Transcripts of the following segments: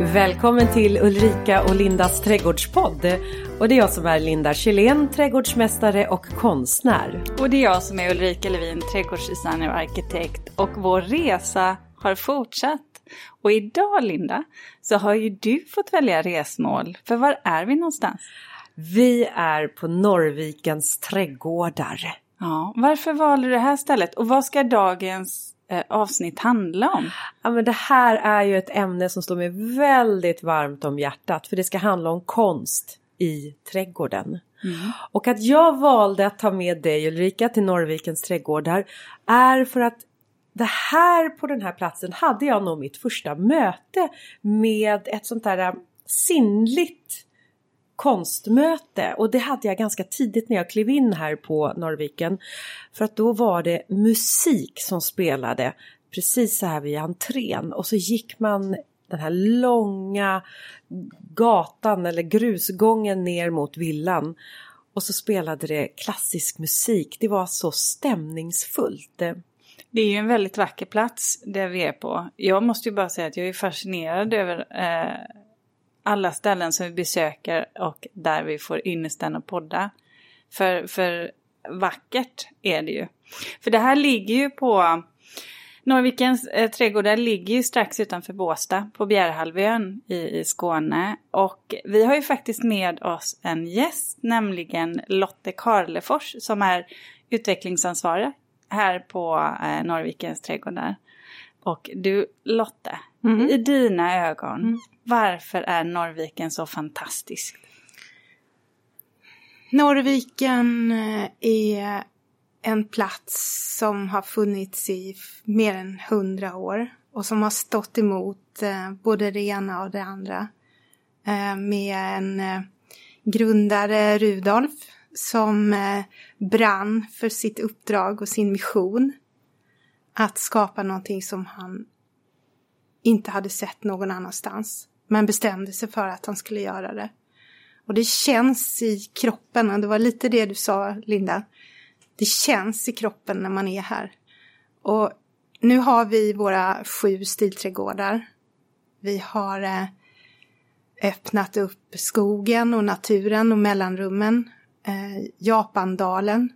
Välkommen till Ulrika och Lindas trädgårdspodd. Och det är jag som är Linda Kjellén, trädgårdsmästare och konstnär. Och det är jag som är Ulrika Levin, trädgårdsdesigner och arkitekt. Och vår resa har fortsatt. Och idag Linda, så har ju du fått välja resmål. För var är vi någonstans? Vi är på Norrvikens trädgårdar. Ja, varför valde du det här stället? Och vad ska dagens avsnitt handla om? Ja, men det här är ju ett ämne som står mig väldigt varmt om hjärtat. För det ska handla om konst i trädgården. Mm. Och att jag valde att ta med dig Ulrika till Norrvikens trädgårdar är för att det här på den här platsen hade jag nog mitt första möte med ett sånt där äh, sinnligt konstmöte och det hade jag ganska tidigt när jag klev in här på Norrviken. För att då var det musik som spelade precis så här vid entrén och så gick man den här långa gatan eller grusgången ner mot villan. Och så spelade det klassisk musik. Det var så stämningsfullt. Det är ju en väldigt vacker plats där vi är på. Jag måste ju bara säga att jag är fascinerad över eh, alla ställen som vi besöker och där vi får ynnesten att podda. För, för vackert är det ju. För det här ligger ju på Norrvikens eh, trädgårdar ligger ju strax utanför Båsta på Bjärhalvön i, i Skåne. Och vi har ju faktiskt med oss en gäst, nämligen Lotte Karlefors som är utvecklingsansvarig här på eh, Norrvikens trädgårdar. Och du Lotte, mm. i dina ögon, mm. varför är Norrviken så fantastisk? Norrviken eh, är en plats som har funnits i mer än hundra år och som har stått emot eh, både det ena och det andra. Eh, med en grundare Rudolf som brann för sitt uppdrag och sin mission. Att skapa någonting som han inte hade sett någon annanstans. Men bestämde sig för att han skulle göra det. Och det känns i kroppen, och det var lite det du sa Linda. Det känns i kroppen när man är här. Och nu har vi våra sju stilträdgårdar. Vi har eh, öppnat upp skogen och naturen och mellanrummen eh, Japandalen,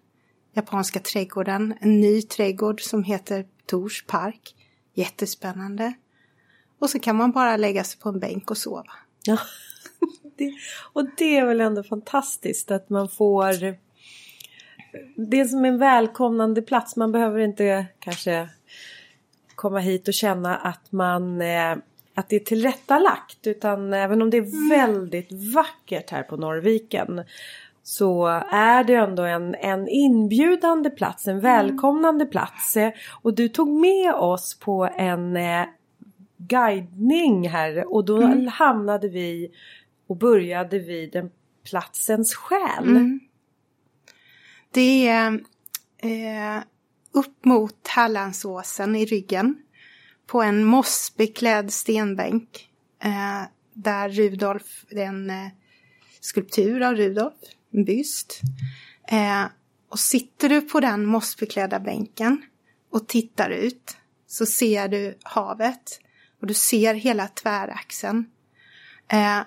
Japanska trädgården, en ny trädgård som heter Tors park. Jättespännande. Och så kan man bara lägga sig på en bänk och sova. Ja, det, och det är väl ändå fantastiskt att man får det är som en välkomnande plats. Man behöver inte kanske komma hit och känna att man eh, att det är tillrättalagt utan även om det är mm. väldigt vackert här på Norrviken så är det ändå en, en inbjudande plats, en mm. välkomnande plats. Och du tog med oss på en eh, guidning här och då mm. hamnade vi och började vid den platsens själ. Mm. Det är eh, upp mot Hallandsåsen i ryggen på en mossbeklädd stenbänk eh, där Rudolf, det är en eh, skulptur av Rudolf, en byst. Eh, och sitter du på den mossbeklädda bänken och tittar ut så ser du havet och du ser hela tväraxeln. Eh,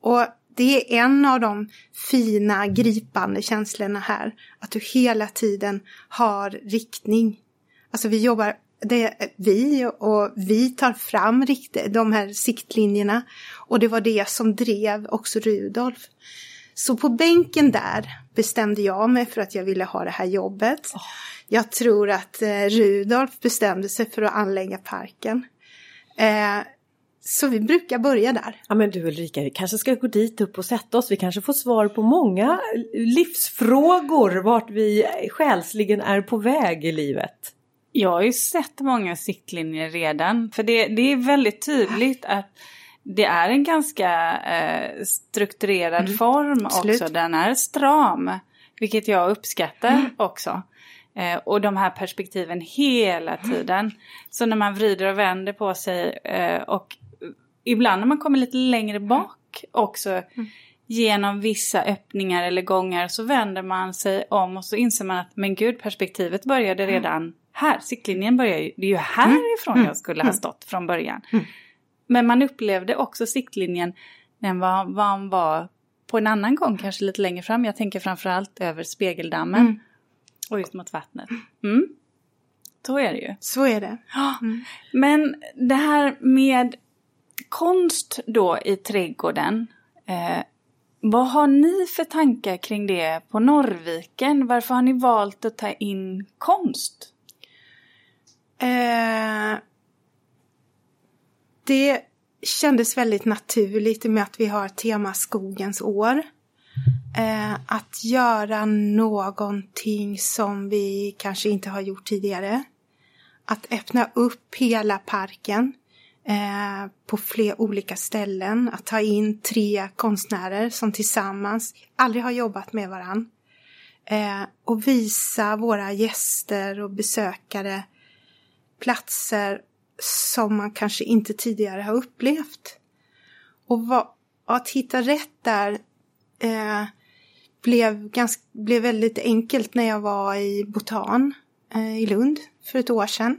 och det är en av de fina, gripande känslorna här. Att du hela tiden har riktning. Alltså vi jobbar, det, vi och vi tar fram rikt, de här siktlinjerna. Och det var det som drev också Rudolf. Så på bänken där bestämde jag mig för att jag ville ha det här jobbet. Oh. Jag tror att eh, Rudolf bestämde sig för att anlägga parken. Eh, så vi brukar börja där. Ja men du Ulrika, vi kanske ska gå dit upp och sätta oss. Vi kanske får svar på många livsfrågor vart vi själsligen är på väg i livet. Jag har ju sett många siktlinjer redan. För det, det är väldigt tydligt att det är en ganska eh, strukturerad mm. form Absolut. också. Den är stram. Vilket jag uppskattar mm. också. Eh, och de här perspektiven hela tiden. Så när man vrider och vänder på sig eh, och ibland när man kommer lite längre bak också mm. genom vissa öppningar eller gångar så vänder man sig om och så inser man att men gud perspektivet började mm. redan här. Siktlinjen börjar ju, det är ju härifrån mm. jag skulle ha mm. stått från början. Men man upplevde också siktlinjen när man, man var på en annan gång, kanske lite längre fram. Jag tänker framförallt över spegeldammen Mm. Och ut mot vattnet. Mm. Så är det ju. Så är det. Mm. Men det här med konst då i trädgården. Eh, vad har ni för tankar kring det på Norrviken? Varför har ni valt att ta in konst? Eh, det kändes väldigt naturligt i och med att vi har tema Skogens år. Eh, att göra någonting som vi kanske inte har gjort tidigare. Att öppna upp hela parken eh, på fler olika ställen. Att ta in tre konstnärer som tillsammans aldrig har jobbat med varann. Eh, och visa våra gäster och besökare platser som man kanske inte tidigare har upplevt. Och vad, att hitta rätt där eh, blev, ganska, blev väldigt enkelt när jag var i Botan eh, i Lund för ett år sedan.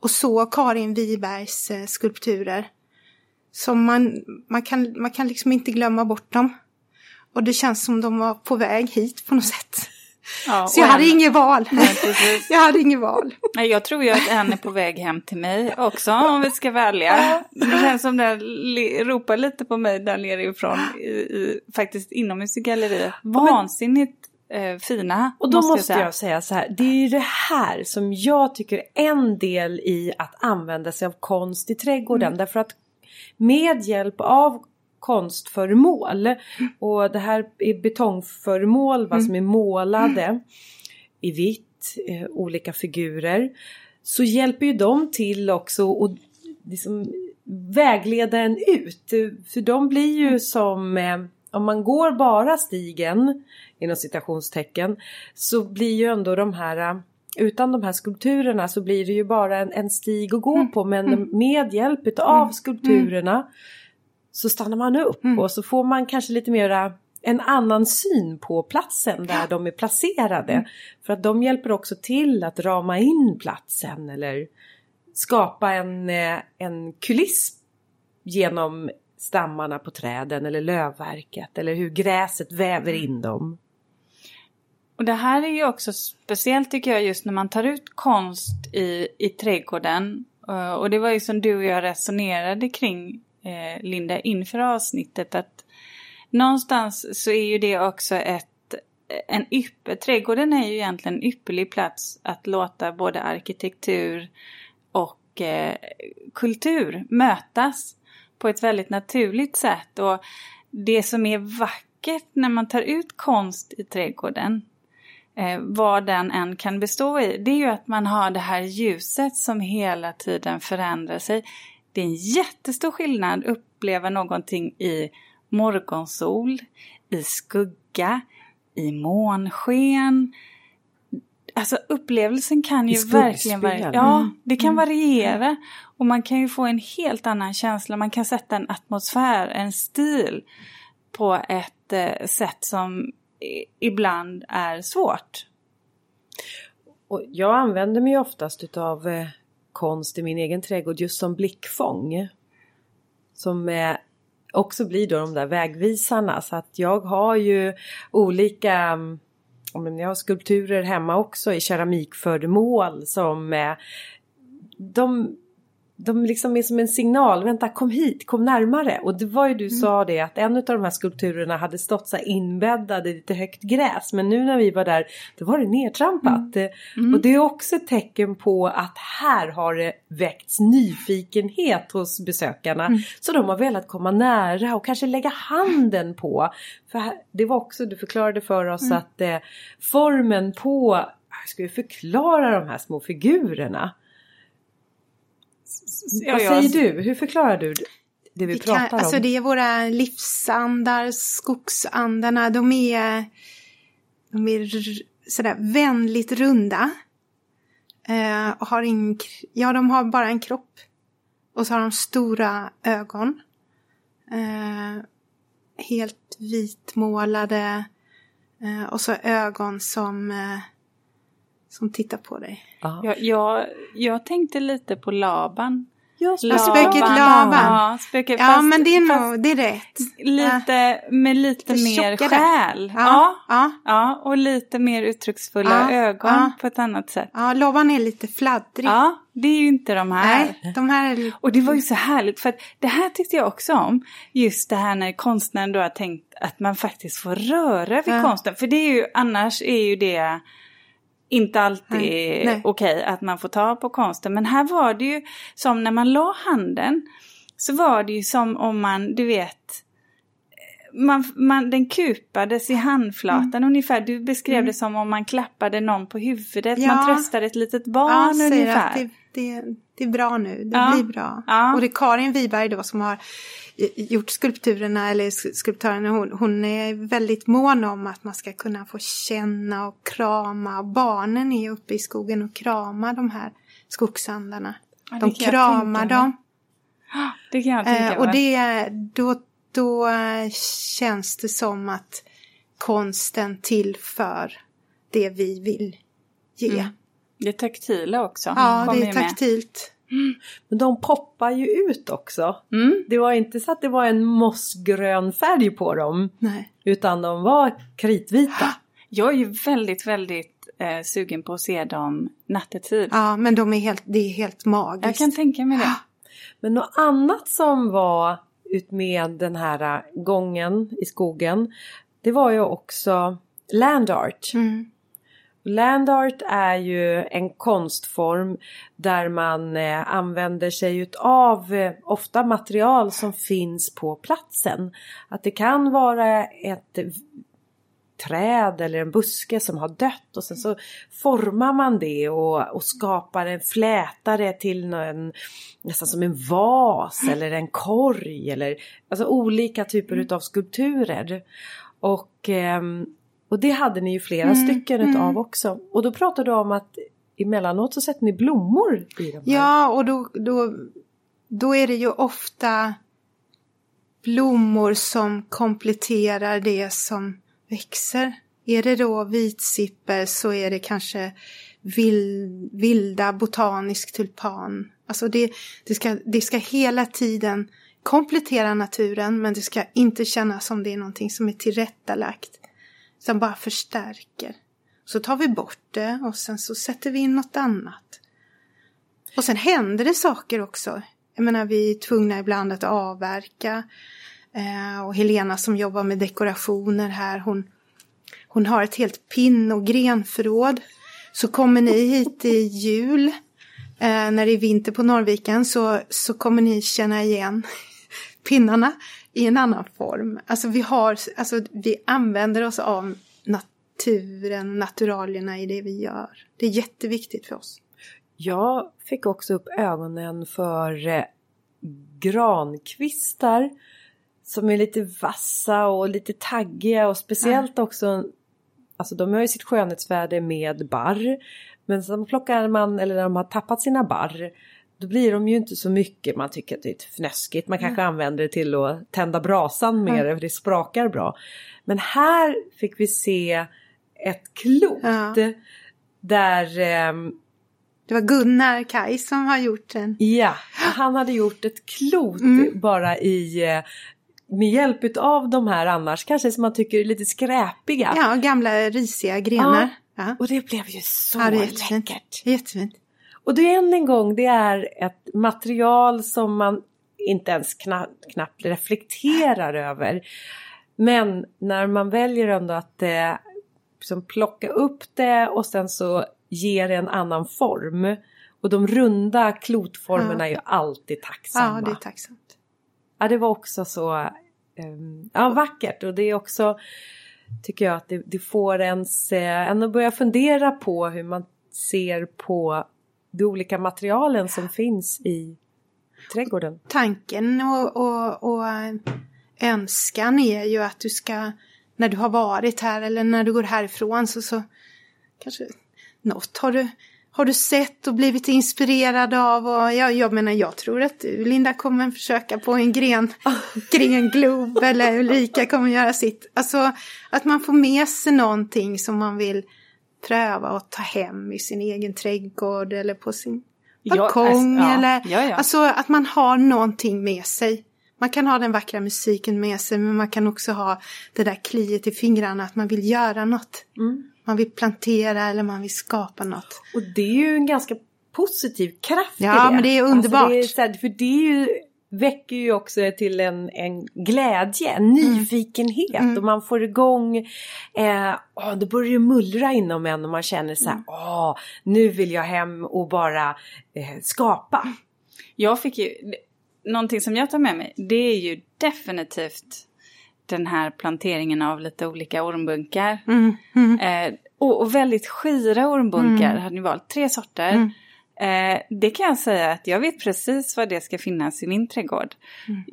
Och såg Karin Wibergs eh, skulpturer. Som man, man, kan, man kan liksom inte glömma bort dem. Och det känns som de var på väg hit på något sätt. Ja, Så jag hade en- inget val. Nej, jag hade inget val. Jag tror ju att en är på väg hem till mig också om vi ska välja. Det känns som den ropar lite på mig där nere ifrån, i, i, faktiskt inomhus i galleriet. Vansinnigt eh, fina, Och då måste, måste, jag säga. jag säga så här, det är ju det här som jag tycker är en del i att använda sig av konst i trädgården. Mm. Därför att med hjälp av konstföremål. Och det här är betongföremål va, som är målade i vitt, eh, olika figurer. Så hjälper ju de till också och liksom vägleda en ut. För de blir ju som, eh, om man går bara stigen inom citationstecken så blir ju ändå de här eh, utan de här skulpturerna så blir det ju bara en, en stig att gå på. Men med hjälp av skulpturerna så stannar man upp och så får man kanske lite mera en annan syn på platsen där de är placerade. För att de hjälper också till att rama in platsen eller skapa en, eh, en kuliss genom stammarna på träden eller lövverket eller hur gräset väver in dem. Och det här är ju också speciellt tycker jag just när man tar ut konst i, i trädgården. Eh, Och det var ju som du och jag resonerade kring eh, Linda inför avsnittet att någonstans så är ju det också ett en ypper, trädgården är ju egentligen en ypperlig plats att låta både arkitektur och eh, kultur mötas på ett väldigt naturligt sätt. Och det som är vackert när man tar ut konst i trädgården, eh, vad den än kan bestå i, det är ju att man har det här ljuset som hela tiden förändrar sig. Det är en jättestor skillnad att uppleva någonting i morgonsol, i skugga, i månsken. Alltså upplevelsen kan ju verkligen variera. Ja, Mm. det kan variera. Och man kan ju få en helt annan känsla. Man kan sätta en atmosfär, en stil på ett eh, sätt som ibland är svårt. Och jag använder mig oftast utav eh, konst i min egen trädgård just som blickfång. Som eh, också blir då de där vägvisarna. Så att jag har ju olika mm, men jag har skulpturer hemma också i keramikföremål som de, de liksom är som en signal, vänta kom hit, kom närmare. Och det var ju du sa det att en av de här skulpturerna hade stått så inbäddad i lite högt gräs. Men nu när vi var där då var det nedtrampat. Eh, Och det är också ett tecken på att här har det väckts nyfikenhet hos besökarna. Så de har velat komma nära och kanske lägga handen på. För det var också, du förklarade för oss att eh, formen på, jag ska ju förklara de här små figurerna. Vad säger du? Hur förklarar du det vi Vi pratar kan, alltså om? det är våra livsandar, skogsandarna, de är, de är sådär vänligt runda. Eh, och har ingen, k- ja de har bara en kropp. Och så har de stora ögon. Eh, helt vitmålade. Eh, och så ögon som, eh, som tittar på dig. Ja. Jag, jag, jag tänkte lite på Laban. Ja, Ja, spöket Laban. Ja, spöket, Ja, fast- men det är nog, det är rätt. lite, med lite mer själ. Ja, Ja. ja. ja, och lite mer uttrycksfulla Ja, ögon ja. på ett annat sätt. Ja, Laban är lite fladdrig. Ja, det är ju inte de här. Nej, de här är lite... Och det var ju så härligt för att det här tyckte jag också om. Just det här när konstnären då har tänkt att man faktiskt får röra vid Ja. konsten. För det är ju, annars är ju det inte alltid okej att man får ta på konsten. Men här var det ju som när man la handen så var det ju som om man, du vet, man, man, den kupades i handflatan Mm. ungefär. Du beskrev det som om man klappade någon på huvudet. Ja. Man tröstade ett litet Ja, barn säger ungefär. det, det, det är bra nu, det Ja. blir bra. Ja. Och det är Karin Wiberg då som har eh, gjort skulpturerna, eller sk- skulptörerna, hon, hon är väldigt mån om att man ska kunna få känna och krama. Och barnen är uppe i skogen och kramar de här skogsandarna. Ja, det de kramar dem. Det kan jag tänka Eh, och mig. det, är- då, då eh, känns det som att konsten tillför det vi vill ge. Mm. Det taktila också. Ja, det är med. Men de poppar ju ut också. Mm. Det var inte så att det var en mossgrön färg på dem. Nej. Utan de var kritvita. Jag är ju väldigt, väldigt eh, sugen på att se dem nattetid. Ja, men de är helt, det är helt magiskt. Jag kan tänka mig det. Men något annat som var utmed den här äh, gången i skogen. Det var ju också land art. Mm. Land art är ju en konstform där man eh, använder sig av eh, ofta material som finns på platsen. Att det kan vara ett träd eller en buske som har dött och sen så formar man det och, och skapar en flätare till en, nästan som en vas eller en korg eller alltså olika typer utav skulpturer. Och, eh, och det hade ni ju flera Mm, stycken mm. utav också. Och då pratade du om att emellanåt så sätter ni blommor i de här. Ja, och då, då, då är det ju ofta blommor som kompletterar det som växer. Är det då vitsipper så är det kanske vild, vilda botanisk tulpan. Alltså det, det, ska, det ska hela tiden komplettera naturen men det ska inte kännas som det är någonting som är tillrättalagt. Som bara förstärker. Så tar vi bort det och sen så sätter vi in något annat. Och sen händer det saker också. Jag menar vi är tvungna ibland att avverka. Eh, och Helena som jobbar med dekorationer här hon, hon har ett helt pinn och grenförråd. Så kommer ni hit i jul eh, när det är vinter på Norrviken så, så kommer ni känna igen pinnarna i en annan form. Alltså vi, har, alltså vi använder oss av naturen, naturalierna i det vi gör. Det är jätteviktigt för oss. Jag fick också upp ögonen för eh, grankvistar som är lite vassa och lite taggiga och speciellt också Alltså de har ju sitt skönhetsvärde med barr. Men sen plockar man, eller när de har tappat sina barr, då blir de ju inte så mycket. Man tycker att det är lite fnöskigt. Man kanske använder det till att tända brasan med det, för det sprakar bra. Men här fick vi se ett klot. Ja. Där ehm, Det var Gunnar Kaj som har gjort den. Ja, han hade gjort ett klot Mm. bara i eh, med hjälp av de här annars kanske som man tycker är lite skräpiga. Ja, gamla risiga grenar. Ja. Och det blev ju så Ja, det är jättefint. läckert. Jättefint. Och det är än en gång, det är ett material som man inte ens knappt, knappt reflekterar över. Men när man väljer ändå att eh, liksom plocka upp det och sen så ger det en annan form. Och de runda klotformerna är ju alltid tacksamma. Ja, det är tacksamt. Ja, det var också så ehm, ja, vackert och det är också tycker jag att det, det får ens eh, en att börja fundera på hur man ser på de olika materialen som finns i trädgården. Tanken och, och, och önskan är ju att du ska, när du har varit här eller när du går härifrån så, så kanske något har du, har du sett och blivit inspirerad av och jag, jag menar jag tror att du Linda kommer försöka på en gren, grenglob eller Ulrika kommer göra sitt. Alltså att man får med sig någonting som man vill pröva och ta hem i sin egen trädgård eller på sin balkong alltså, ja, eller ja, ja. alltså att man har någonting med sig. Man kan ha den vackra musiken med sig men man kan också ha det där kliet i fingrarna att man vill göra något. Mm. Man vill plantera eller man vill skapa något. Och det är ju en ganska positiv kraft Ja, det. men det är underbart. Alltså det är för det är ju, väcker ju också till en, en glädje, en nyfikenhet Mm. och man får igång, eh, åh, det börjar ju mullra inom en och man känner så här, Mm. åh, nu vill jag hem och bara eh, skapa. Jag fick ju, någonting som jag tar med mig, det är ju definitivt den här planteringen av lite olika ormbunkar. Mm, mm, Eh, och, och väldigt skira ormbunkar Mm. hade ni valt, tre sorter. Mm. Eh, det kan jag säga att jag vet precis vad det ska finnas i min trädgård. Mm.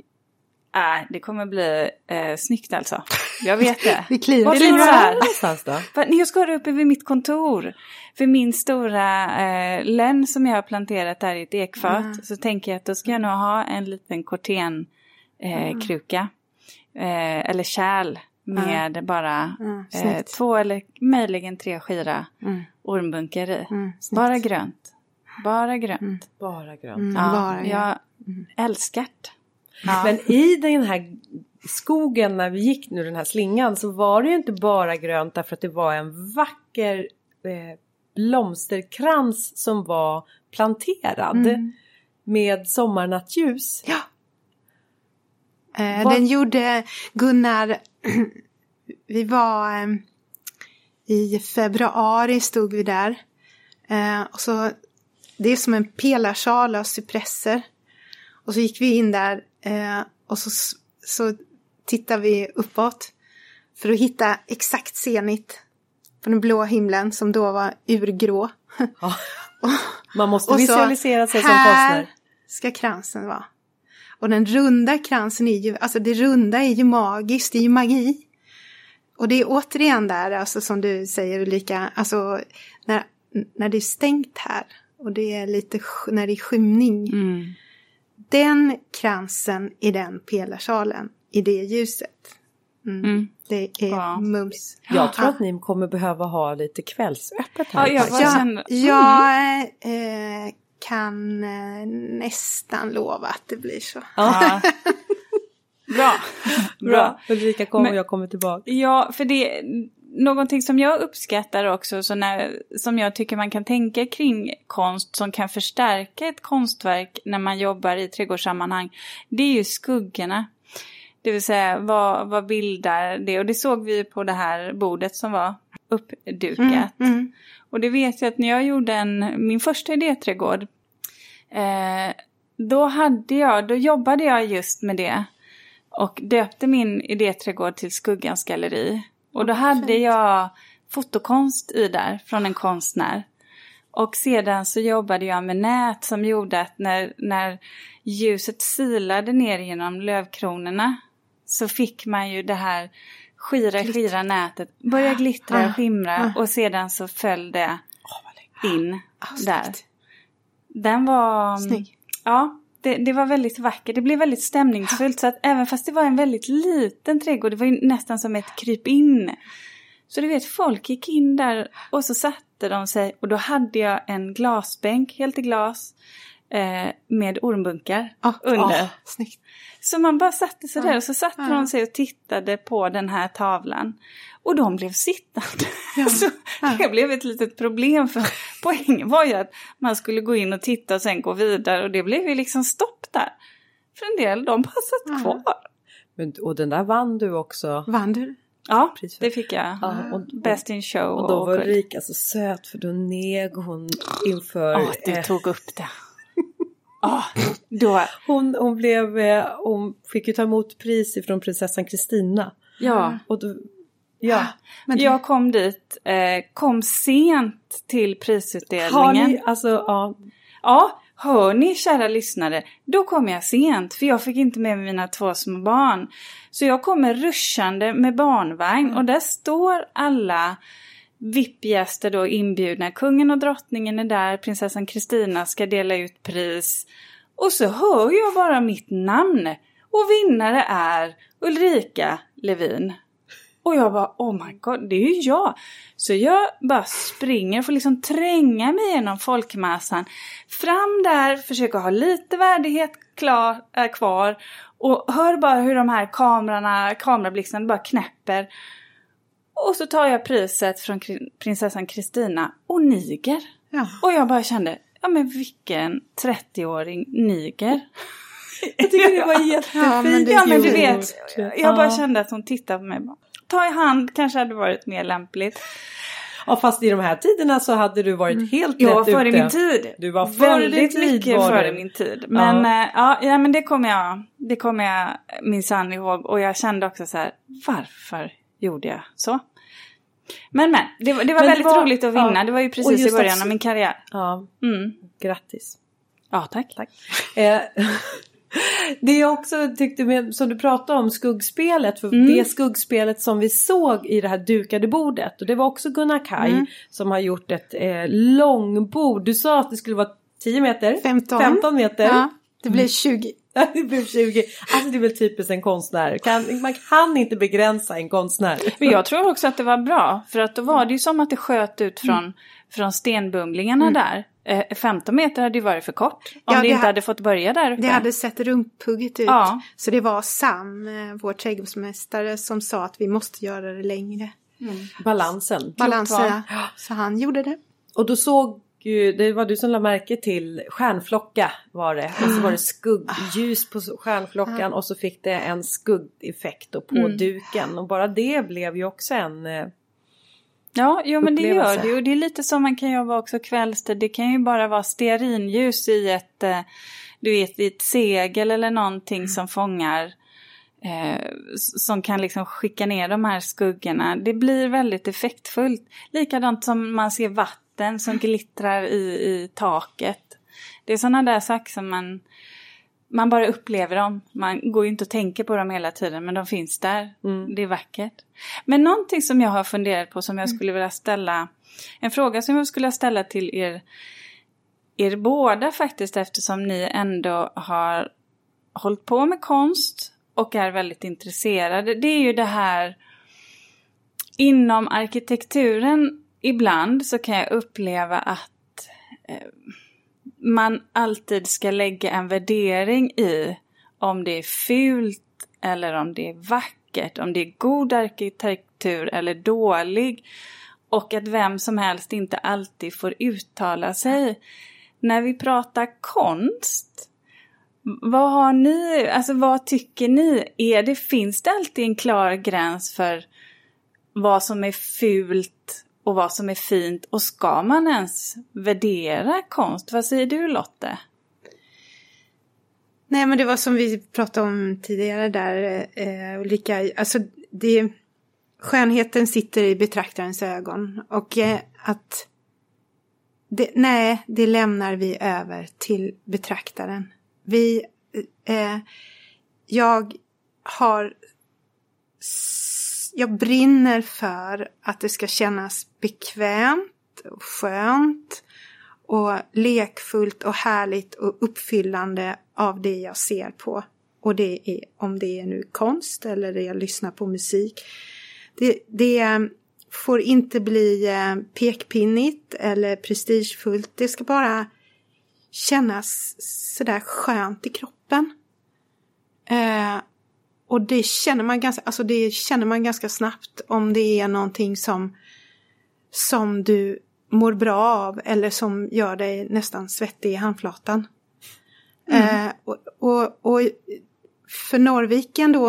Äh, det kommer bli eh, snyggt alltså. Jag vet det. Det kliar. Var Det finns det här? någonstans då? Jag ska uppe vid mitt kontor, för min stora eh, lönn som jag har planterat där i ett ekfat, Mm. så tänker jag att då ska jag nog ha en liten korten eh, kruka. Eh, eller kärl med bara Mm, eh, två eller möjligen tre skira Mm, ormbunkar i. mm. Bara grönt. Bara grönt. Mm. Bara grönt. Mm, Ja, bara, ja. jag älskar det. Ja. Men i den här skogen när vi gick nu den här slingan så var det ju inte bara grönt därför att det var en vacker eh, blomsterkrans som var planterad Mm. med sommarnattljus. Ja. Eh, Den gjorde Gunnar, vi var eh, i februari stod vi där. Eh, och så, det är som en pelarsal av cypresser. Och så gick vi in där eh, och så, så tittade vi uppåt. För att hitta exakt zenit på den blå himlen som då var urgrå. Ja. Man måste Och så, visualisera sig som här konstnär. ska kransen vara. Och den runda kransen är ju, alltså det runda är ju magiskt, det är ju magi. Och det är återigen där, alltså som du säger Ulrika, alltså när, när det är stängt här och det är lite, när det är skymning. Mm. Den kransen i den pelarsalen, i det ljuset. Mm. Mm. Det är Ja. mums. Jag tror Ja. att ni kommer behöva ha lite kvällsöppet här. Ja, jag faktiskt. bara Jag, känner- jag eh, kan eh, nästan lova att det blir så. Ja. Bra. Bra, Ulrika kommer Men- och jag kommer tillbaka. Ja, för det någonting som jag uppskattar också, så när, som jag tycker man kan tänka kring konst som kan förstärka ett konstverk när man jobbar i trädgårdssammanhang, det är ju skuggorna. Det vill säga, vad, vad bildar det? Och det såg vi på det här bordet som var uppdukat. Mm, mm. Och det vet jag att när jag gjorde en, min första idéträdgård, eh, då, hade jag, då jobbade jag just med det. Och döpte min idéträdgård till Skuggans galleri. Och då hade fint. jag fotokonst i där från en konstnär. Och sedan så jobbade jag med nät som gjorde att när, när ljuset silade ner genom lövkronorna så fick man ju det här skira, skira nätet börja glittra Ah, och skimra ah. och sedan så föll det in Ah, där. Den var... Snygg. Ja, det, det var väldigt vackert. Det blev väldigt stämningsfullt. Så att även fast det var en väldigt liten trädgård, det var ju nästan som ett kryp in. Så du vet, folk gick in där och så satte de sig och då hade jag en glasbänk, helt i glas, eh, med ormbunkar Ah, under. ah, snyggt. Så man bara satte sig Ja. där och så satte Ja. de sig och tittade på den här tavlan. Och de blev sittande. Ja. Så det blev ett litet problem för poängen var ju att man skulle gå in och titta och sen gå vidare och det blev ju liksom stopp där. För en del, de bara satt kvar. Men, och den där vann du också. Vann du? Ja, det fick jag. Ja, och, Best in show och då var. Ulrika så söt för då neg hon inför... Ja, du eh, tog upp det. Ja, då. hon, hon, blev, eh, hon fick ju ta emot pris ifrån prinsessan Kristina. Ja. Och då, ja. Men Jag kom dit, eh, kom sent till prisutdelningen. Har ni, alltså ja. Ja, hör ni kära lyssnare, då kom jag sent för jag fick inte med mina två små barn. Så jag kommer ruschande med barnvagn och där står alla VIP-gäster då inbjudna. Kungen och drottningen är där, prinsessan Kristina ska dela ut pris. Och så hör jag bara mitt namn och vinnare är Ulrika Levin. Och jag bara oh my god, det är ju jag. Så jag bara springer, får liksom tränga mig genom folkmassan. Fram där, försöker ha lite värdighet klar, äh, kvar. Och hör bara hur de här kamerorna, kamerablixtarna bara knäpper. Och så tar jag priset från prinsessan Kristina och niger. Ja. Och jag bara kände, ja men vilken 30-åring niger. Jag tycker det var jättefint. Ja, men Ja men du vet, jag bara kände att hon tittade på mig. Ta i hand kanske hade varit mer lämpligt. Ja fast i de här tiderna så hade du varit helt Jag var rätt före ute. min tid. Du var före Väldigt mycket var före min tid. Men, Ja. ja. ja, ja, men det kommer jag, det kommer jag minsann ihåg. Och jag kände också så här, varför gjorde jag så? Men men, det, var- det var Men det väldigt var- roligt att vinna. ja. Det var ju precis i början att- av min karriär. Ja, Mm. grattis. Ja, tack. Tack. Eh, det jag också tyckte med, som du pratade om, skuggspelet. För Mm. det skuggspelet som vi såg i det här dukade bordet. Och det var också Gunnar Kaj Mm. som har gjort ett eh, långbord. Du sa att det skulle vara 10 meter. 15. 15 meter. Ja, det blir 20. det blev 20. Alltså det är väl typiskt en konstnär. Kan, man kan inte begränsa en konstnär. Men jag tror också att det var bra. För att då var det ju som att det sköt ut från, från stenbumlingarna där. Eh, 15 meter hade ju varit för kort. Om Ja, det det inte ha- hade fått börja där uppe. Det hade sett rumphugget ut. Ja. Så det var Sam, eh, vår trädgårdsmästare, som sa att vi måste göra det längre. Balansen. Balansen, val. ja. Så han gjorde det. Och då såg ju, det var du som lade märke till stjärnflocka var det. Och så var det skuggljus på stjärnflockan och så fick det en skuggeffekt på Mm. duken. Och bara det blev ju också en... eh, Ja, jo men det gör det. Och det är lite som man kan jobba också kvällstid. Det kan ju bara vara stearinljus i ett, eh, du vet, i ett segel eller någonting som fångar. Eh, som kan liksom skicka ner de här skuggorna. Det blir väldigt effektfullt. Likadant som man ser vatten som glittrar i, i taket. Det är sådana där saker som man, man bara upplever dem. Man går ju inte och tänker på dem hela tiden men de finns där. Det är vackert. Men någonting som jag har funderat på som jag skulle vilja ställa, en fråga som jag skulle vilja ställa till er, er båda faktiskt eftersom ni ändå har hållit på med konst och är väldigt intresserade. Det är ju det här inom arkitekturen ibland så kan jag uppleva att eh, man alltid ska lägga en värdering i om det är fult eller om det är vackert, om det är god arkitektur eller dålig. Och att vem som helst inte alltid får uttala sig. När vi pratar konst, vad har ni, alltså vad tycker ni? Är det, finns det alltid en klar gräns för vad som är fult och vad som är fint? Och ska man ens värdera konst? Vad säger du Lotte? Nej men det var som vi pratade om tidigare där eh, Ulrika, alltså det, skönheten sitter i betraktarens ögon och eh, att det, nej, det lämnar vi över till betraktaren. Vi, eh, jag har, jag brinner för att det ska kännas bekvämt och skönt och lekfullt och härligt och uppfyllande av det jag ser på. Och det är om det är nu konst eller det jag lyssnar på musik. Det, det eh, får inte bli eh, pekpinnigt eller prestigefullt. Det ska bara kännas sådär skönt i kroppen. Eh, och det känner man ganska, alltså det känner man ganska snabbt om det är någonting som, som du mår bra av eller som gör dig nästan svettig i handflatan. Eh, och, och, och för Norrviken då,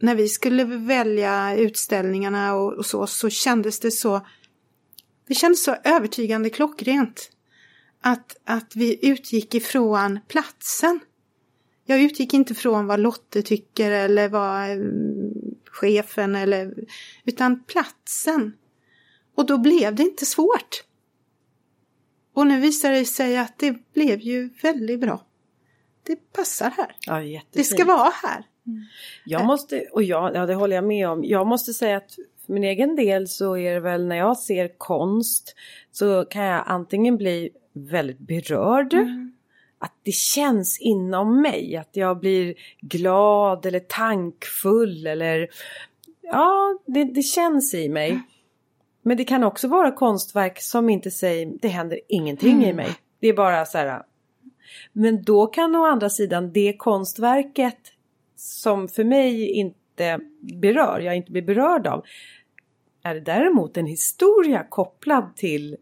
när vi skulle välja utställningarna och, och så, så kändes det så, det kändes så övertygande klockrent. Att, att vi utgick ifrån platsen. Jag utgick inte från vad Lotte tycker eller vad eh, chefen eller, utan platsen. Och då blev det inte svårt. Och nu visar det sig att det blev ju väldigt bra. Det passar här. Ja, Det jättefint. ska vara här. Jag måste, och jag, ja det håller jag med om. Jag måste säga att för min egen del så är det väl när jag ser konst så kan jag antingen bli väldigt berörd. Att det känns inom mig. Att jag blir glad eller tankfull eller ja, det, det känns i mig. Men det kan också vara konstverk som inte säger, det händer ingenting mm. i mig. Det är bara så här. Men då kan å andra sidan det konstverket som för mig inte berör, jag inte blir berörd av, är det däremot en historia kopplad till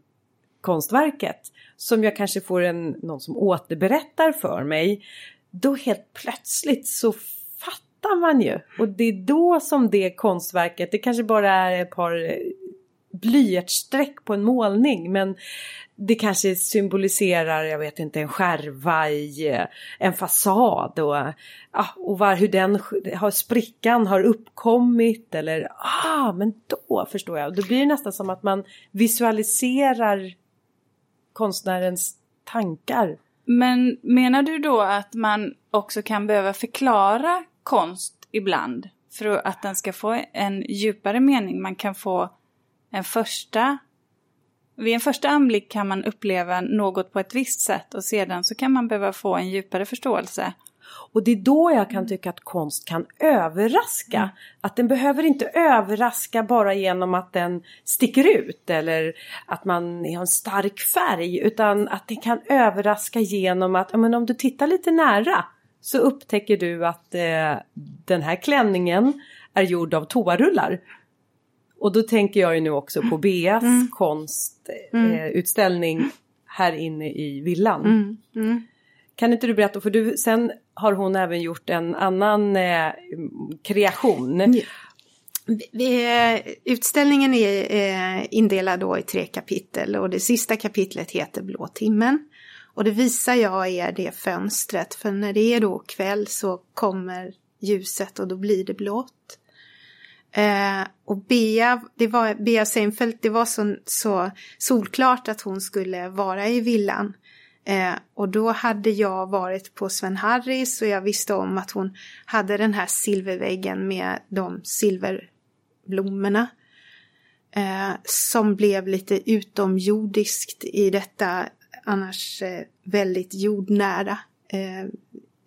konstverket som jag kanske får en, någon som återberättar för mig. Då helt plötsligt så fattar man ju. Och det är då som det konstverket, det kanske bara är ett par blyertsstreck på en målning men det kanske symboliserar, jag vet inte, en skärva i eh, en fasad och, ah, och var, hur den har, sprickan har uppkommit eller ah, men då förstår jag. Då blir det nästan som att man visualiserar konstnärens tankar. Men menar du då att man också kan behöva förklara konst ibland för att den ska få en djupare mening? Man kan få en första vid en första anblick kan man uppleva något på ett visst sätt och sedan så kan man behöva få en djupare förståelse. Och det är då jag kan tycka att konst kan överraska. Mm. Att den behöver inte överraska bara genom att den sticker ut eller att man har en stark färg utan att den kan överraska genom att men om du tittar lite nära så upptäcker du att eh, den här klänningen är gjord av toarullar. Och då tänker jag ju nu också på Beas mm. konstutställning eh, här inne i villan. Mm. Mm. Kan inte du berätta, för du, sen har hon även gjort en annan eh, kreation. Ja. Utställningen är eh, indelad då i tre kapitel och det sista kapitlet heter Blå timmen. Och det visar jag är det fönstret, för när det är då kväll så kommer ljuset och då blir det blått. Eh, och Bea, det var, Bea Seinfeld, det var så, så solklart att hon skulle vara i villan. Eh, och då hade jag varit på Sven Harris och jag visste om att hon hade den här silverväggen med de silverblommorna. Eh, som blev lite utomjordiskt i detta annars eh, väldigt jordnära eh,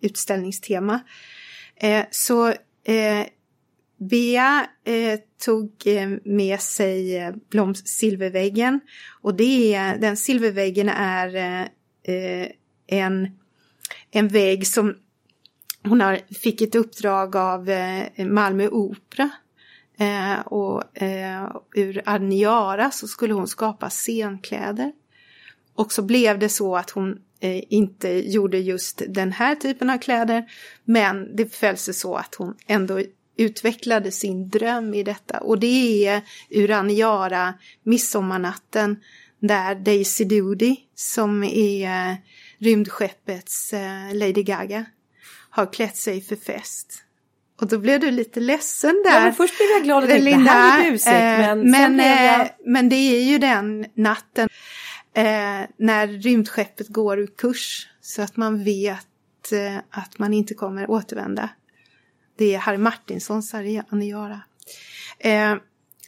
utställningstema. Eh, så eh, Bea eh, tog eh, med sig eh, bloms silverväggen och det är, den silverväggen är eh, eh, en, en vägg som hon har, fick ett uppdrag av eh, Malmö Opera. Eh, och eh, ur Arniara så skulle hon skapa scenkläder. Och så blev det så att hon eh, inte gjorde just den här typen av kläder. Men det föll sig så att hon ändå utvecklade sin dröm i detta. Och det är Uraniara, Midsommarnatten, där Daisy Doody, som är rymdskeppets eh, Lady Gaga, har klätt sig för fest. Och då blev du lite ledsen där. Ja, men först blev jag glad och tänkte Linda, det här är busigt. Men, eh, men, jag... Eh, men det är ju den natten eh, när rymdskeppet går ur kurs så att man vet eh, att man inte kommer återvända. Det är Harry Martinsons Aniara. Eh,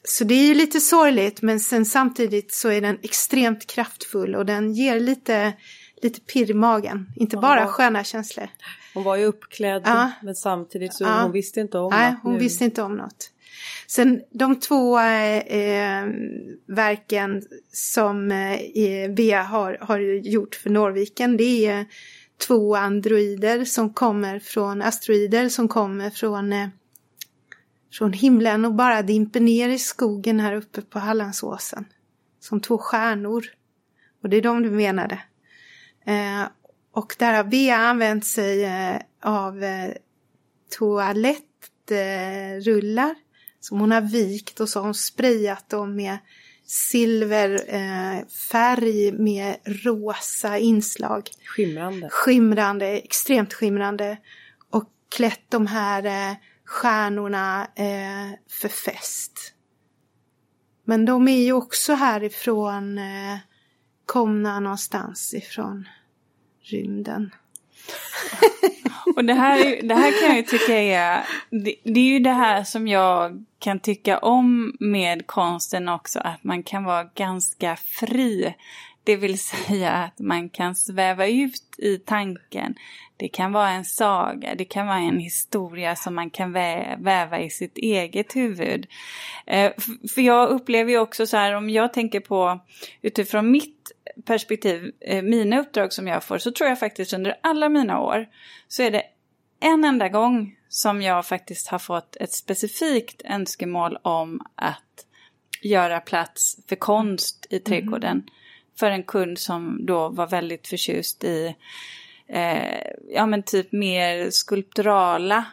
så det är ju lite sorgligt men sen samtidigt så är den extremt kraftfull och den ger lite, lite pirr i magen. Inte hon bara var, sköna känslor. Hon var ju uppklädd ja. men samtidigt så ja. hon visste inte om Nej, hon nu. visste inte om något. Sen de två eh, verken som eh, Bea har, har gjort för Norviken det är två androider som kommer från, asteroider som kommer från, eh, från himlen och bara dimper ner i skogen här uppe på Hallandsåsen. Som två stjärnor. Och det är de du menade. Eh, och där har Bea använt sig eh, av eh, toalettrullar som hon har vikt och så har hon sprayat dem med silverfärg eh, med rosa inslag. Skimrande. Skimrande, extremt skimrande. Och klätt de här eh, stjärnorna eh, för fest. Men de är ju också härifrån, eh, komna någonstans ifrån rymden. Och det här, det här kan jag ju tycka är, det, det, är ju det här som jag kan tycka om med konsten också, att man kan vara ganska fri. Det vill säga att man kan sväva ut i tanken. Det kan vara en saga, det kan vara en historia som man kan vä väva i sitt eget huvud. Eh, för jag upplever ju också så här, om jag tänker på utifrån mitt perspektiv, eh, mina uppdrag som jag får, så tror jag faktiskt under alla mina år så är det en enda gång som jag faktiskt har fått ett specifikt önskemål om att göra plats för konst i trädgården. Mm. För en kund som då var väldigt förtjust i eh, ja men typ mer skulpturala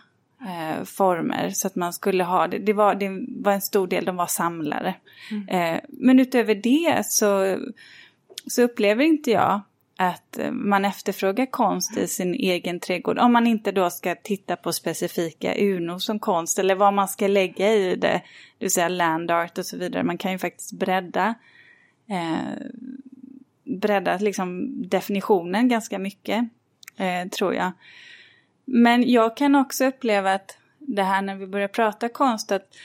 eh, former. Så att man skulle ha det. Det var, det var en stor del, de var samlare. Mm. Eh, men utöver det så, så upplever inte jag att eh, man efterfrågar konst i sin egen trädgård. Om man inte då ska titta på specifika urnor som konst eller vad man ska lägga i det. Det vill säga land art och så vidare. Man kan ju faktiskt bredda, eh, bredda liksom definitionen ganska mycket. Eh, tror jag. Men jag kan också uppleva att det här när vi börjar prata konst att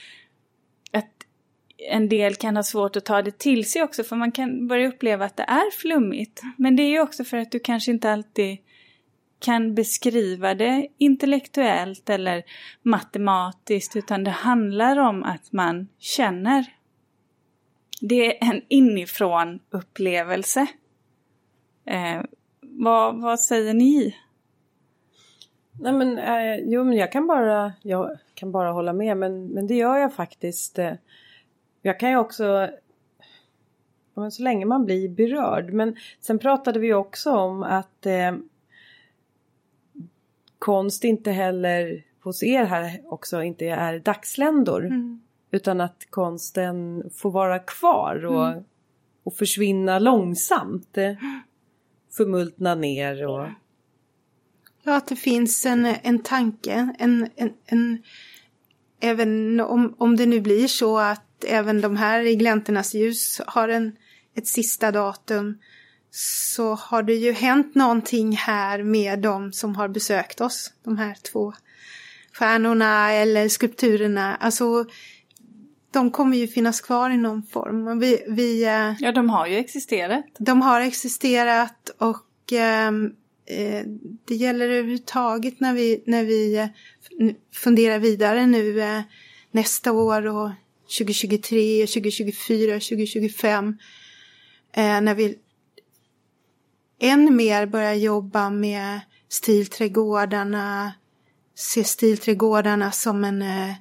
en del kan ha svårt att ta det till sig också för man kan börja uppleva att det är flummigt. Men det är ju också för att du kanske inte alltid kan beskriva det intellektuellt eller matematiskt utan det handlar om att man känner. Det är en inifrån upplevelse. Eh, vad, vad säger ni? Nej men, eh, jo men jag kan bara, jag kan bara hålla med men, men det gör jag faktiskt. Eh, jag kan ju också så länge man blir berörd. Men sen pratade vi också om att eh, konst inte heller hos er här också inte är dagsländor. Mm. Utan att konsten får vara kvar och, mm. och försvinna långsamt. Eh, förmultna ner och... Ja, att det finns en, en tanke, en, en, en även om, om det nu blir så att även de här i gläntornas ljus har en, ett sista datum så har det ju hänt någonting här med de som har besökt oss. De här två stjärnorna eller skulpturerna. Alltså de kommer ju finnas kvar i någon form. Vi, vi, eh, ja, de har ju existerat. De har existerat och ehm, eh, det gäller överhuvudtaget när vi, när vi eh, funderar vidare nu eh, nästa år och 2023, 2024, 2025. Eh, när vi än mer börjar jobba med stilträdgårdarna, se stilträdgårdarna som en, eh,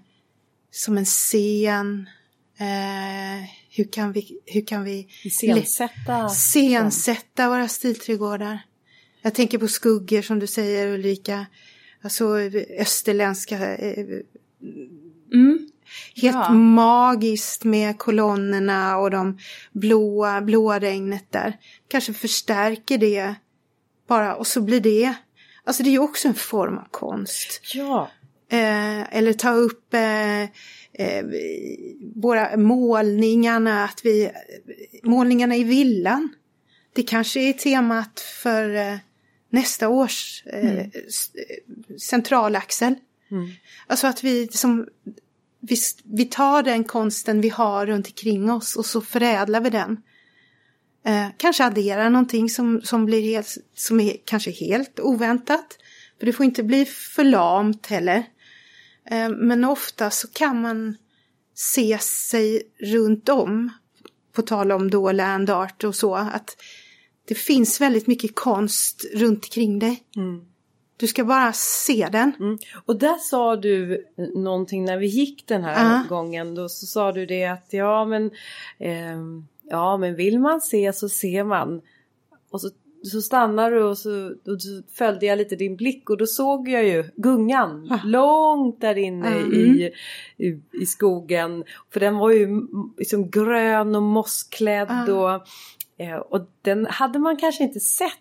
som en scen. Eh, hur kan vi, hur kan vi scensätta, scensätta våra stilträdgårdar? Jag tänker på skuggor som du säger Ulrika. Alltså österländska eh, mm. Helt ja. magiskt med kolonnerna och de blåa, blåa regnet där. Kanske förstärker det bara och så blir det, alltså det är ju också en form av konst. Ja. Eh, eller ta upp eh, eh, våra målningarna, att vi, målningarna i villan. Det kanske är temat för eh, nästa års eh, mm. centralaxel. Mm. Alltså att vi som vi, vi tar den konsten vi har runt omkring oss och så förädlar vi den. Eh, kanske adderar någonting som, som, blir helt, som är kanske helt oväntat. För det får inte bli för lamt heller. Eh, men ofta så kan man se sig runt om. På tal om då land art och så. Att det finns väldigt mycket konst runt omkring dig. Mm. Du ska bara se den. Mm. Och där sa du någonting när vi gick den här uh. gången. Då så sa du det att ja men, eh, ja men vill man se så ser man. Och så, så stannar du och så, och så följde jag lite din blick och då såg jag ju gungan uh. långt där inne mm. i, i, i, skogen. För den var ju liksom grön och mossklädd uh. och eh, och den hade man kanske inte sett.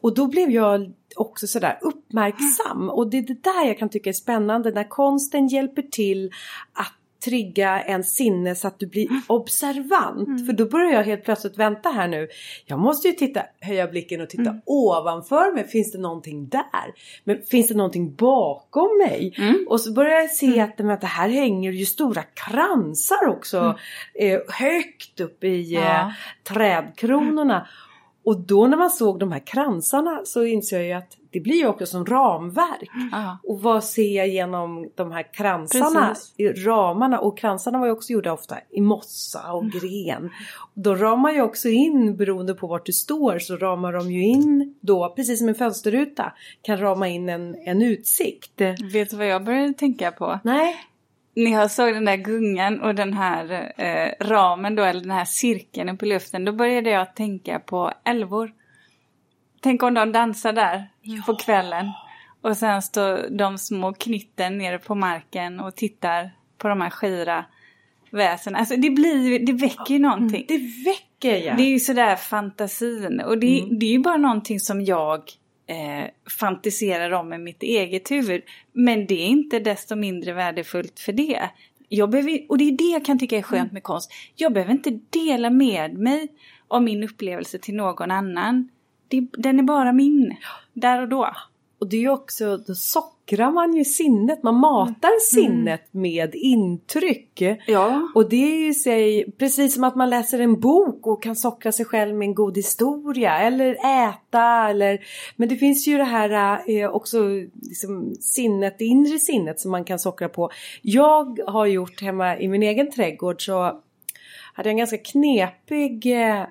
Och då blev jag också sådär uppmärksam. Och det är det där jag kan tycka är spännande när konsten hjälper till att trigga en sinne så att du blir observant. Mm. För då börjar jag helt plötsligt vänta här nu. Jag måste ju titta, höja blicken och titta mm. ovanför mig. Finns det någonting där? Men finns det någonting bakom mig? Mm. Och så börjar jag se mm. att, att det här hänger ju stora kransar också. Mm. Eh, högt upp i ja. eh, trädkronorna. Och då när man såg de här kransarna så inser jag ju att det blir ju också som ramverk. Ja. Och vad ser jag genom de här kransarna, Precis. ramarna? Och kransarna var ju också gjorda ofta i mossa och gren. Då ramar ju också in, beroende på vart du står, så ramar de ju in då, precis som en fönsterruta, kan rama in en, en utsikt. Vet du vad jag började tänka på? Nej, När jag såg den där gungan och den här eh, ramen då, eller den här cirkeln uppe i luften, då började jag tänka på älvor. Tänk om de dansar där på kvällen. Och sen står de små knytten nere på marken och tittar på de här skira väsen. Alltså det blir det väcker ju någonting. det väcker ja. Det är ju sådär fantasin. Och det, det är ju bara någonting som jag eh, fantiserar om i mitt eget huvud. Men det är inte desto mindre värdefullt för det. Jag behöver, och det är det jag kan tycka är skönt med konst. Jag behöver inte dela med mig av min upplevelse till någon annan. Det, den är bara min. Där och då. Och det är ju också, då sockrar man ju sinnet, man matar sinnet med intryck. Ja. Och det är ju i sig precis som att man läser en bok och kan sockra sig själv med en god historia eller äta eller Men det finns ju det här eh, också liksom sinnet, det inre sinnet som man kan sockra på. Jag har gjort hemma i min egen trädgård så hade jag en ganska knepig eh,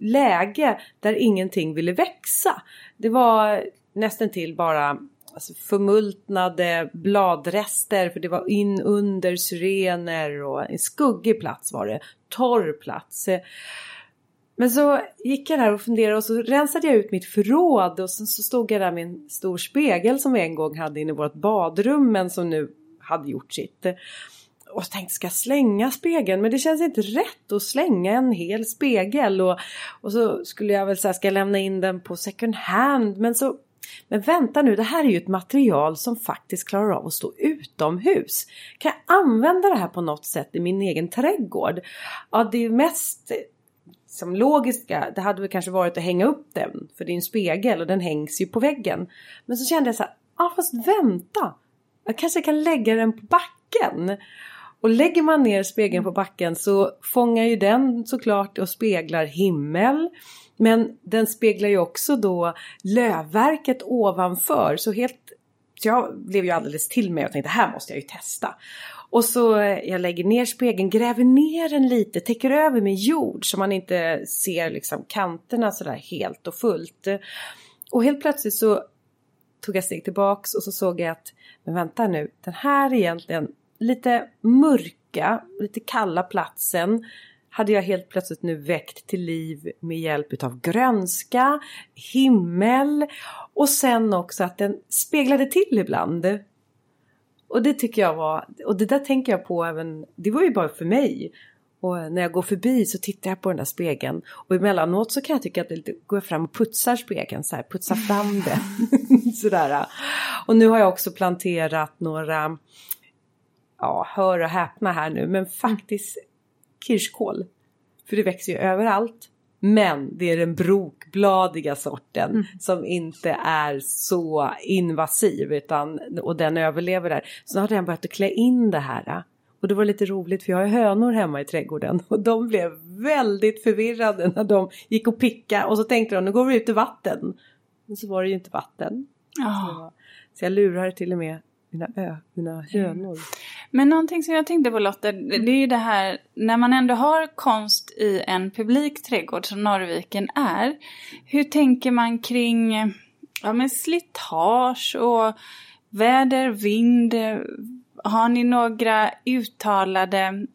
läge där ingenting ville växa. Det var nästan till bara alltså, förmultnade bladrester för det var in under syrener och en skuggig plats var det. Torr plats. Men så gick jag där och funderade och så rensade jag ut mitt förråd och sen så stod jag där med en stor spegel som vi en gång hade inne i vårt badrum men som nu hade gjort sitt. Och så tänkte, ska jag slänga spegeln? Men det känns inte rätt att slänga en hel spegel. Och, och så skulle jag väl säga, ska jag lämna in den på second hand? Men så, men vänta nu, det här är ju ett material som faktiskt klarar av att stå utomhus. Kan jag använda det här på något sätt i min egen trädgård? Ja, det är mest eh, som logiska, det hade väl kanske varit att hänga upp den. För det är en spegel och den hängs ju på väggen. Men så kände jag så här, ja fast vänta. Jag kanske kan lägga den på backen. Och lägger man ner spegeln på backen så fångar ju den såklart och speglar himmel. Men den speglar ju också då lövverket ovanför. Så helt, så jag blev ju alldeles till mig och tänkte här måste jag ju testa. Och så eh, jag lägger ner spegeln, gräver ner den lite, täcker över med jord så man inte ser liksom kanterna sådär helt och fullt. Och helt plötsligt så tog jag steg tillbaks och så såg jag att, men vänta nu, den här egentligen lite mörka, lite kalla platsen hade jag helt plötsligt nu väckt till liv med hjälp utav grönska, himmel och sen också att den speglade till ibland. Och det tycker jag var, och det där tänker jag på även, det var ju bara för mig. Och när jag går förbi så tittar jag på den där spegeln. Och emellanåt så kan jag tycka att det lite, går fram och putsar spegeln så här, putsar fram det. Sådär. Och nu har jag också planterat några, ja hör och häpna här nu, men faktiskt kirskål. För det växer ju överallt. Men det är den brokbladiga sorten Mm. som inte är så invasiv utan, och den överlever där. Så har den börjat att klä in det här. Och det var lite roligt för jag har hönor hemma i trädgården och de blev väldigt förvirrade när de gick och picka och så tänkte de nu går vi ut i vatten. Men så var det ju inte vatten. Ja. Så jag lurar till och med mina, ö, mina hönor. Men någonting som jag tänkte på Lotta, det det är ju det här när man ändå har konst i en publik trädgård som Norrviken är. Hur tänker man kring ja, men slitage och väder, vind? Har ni några uttalade,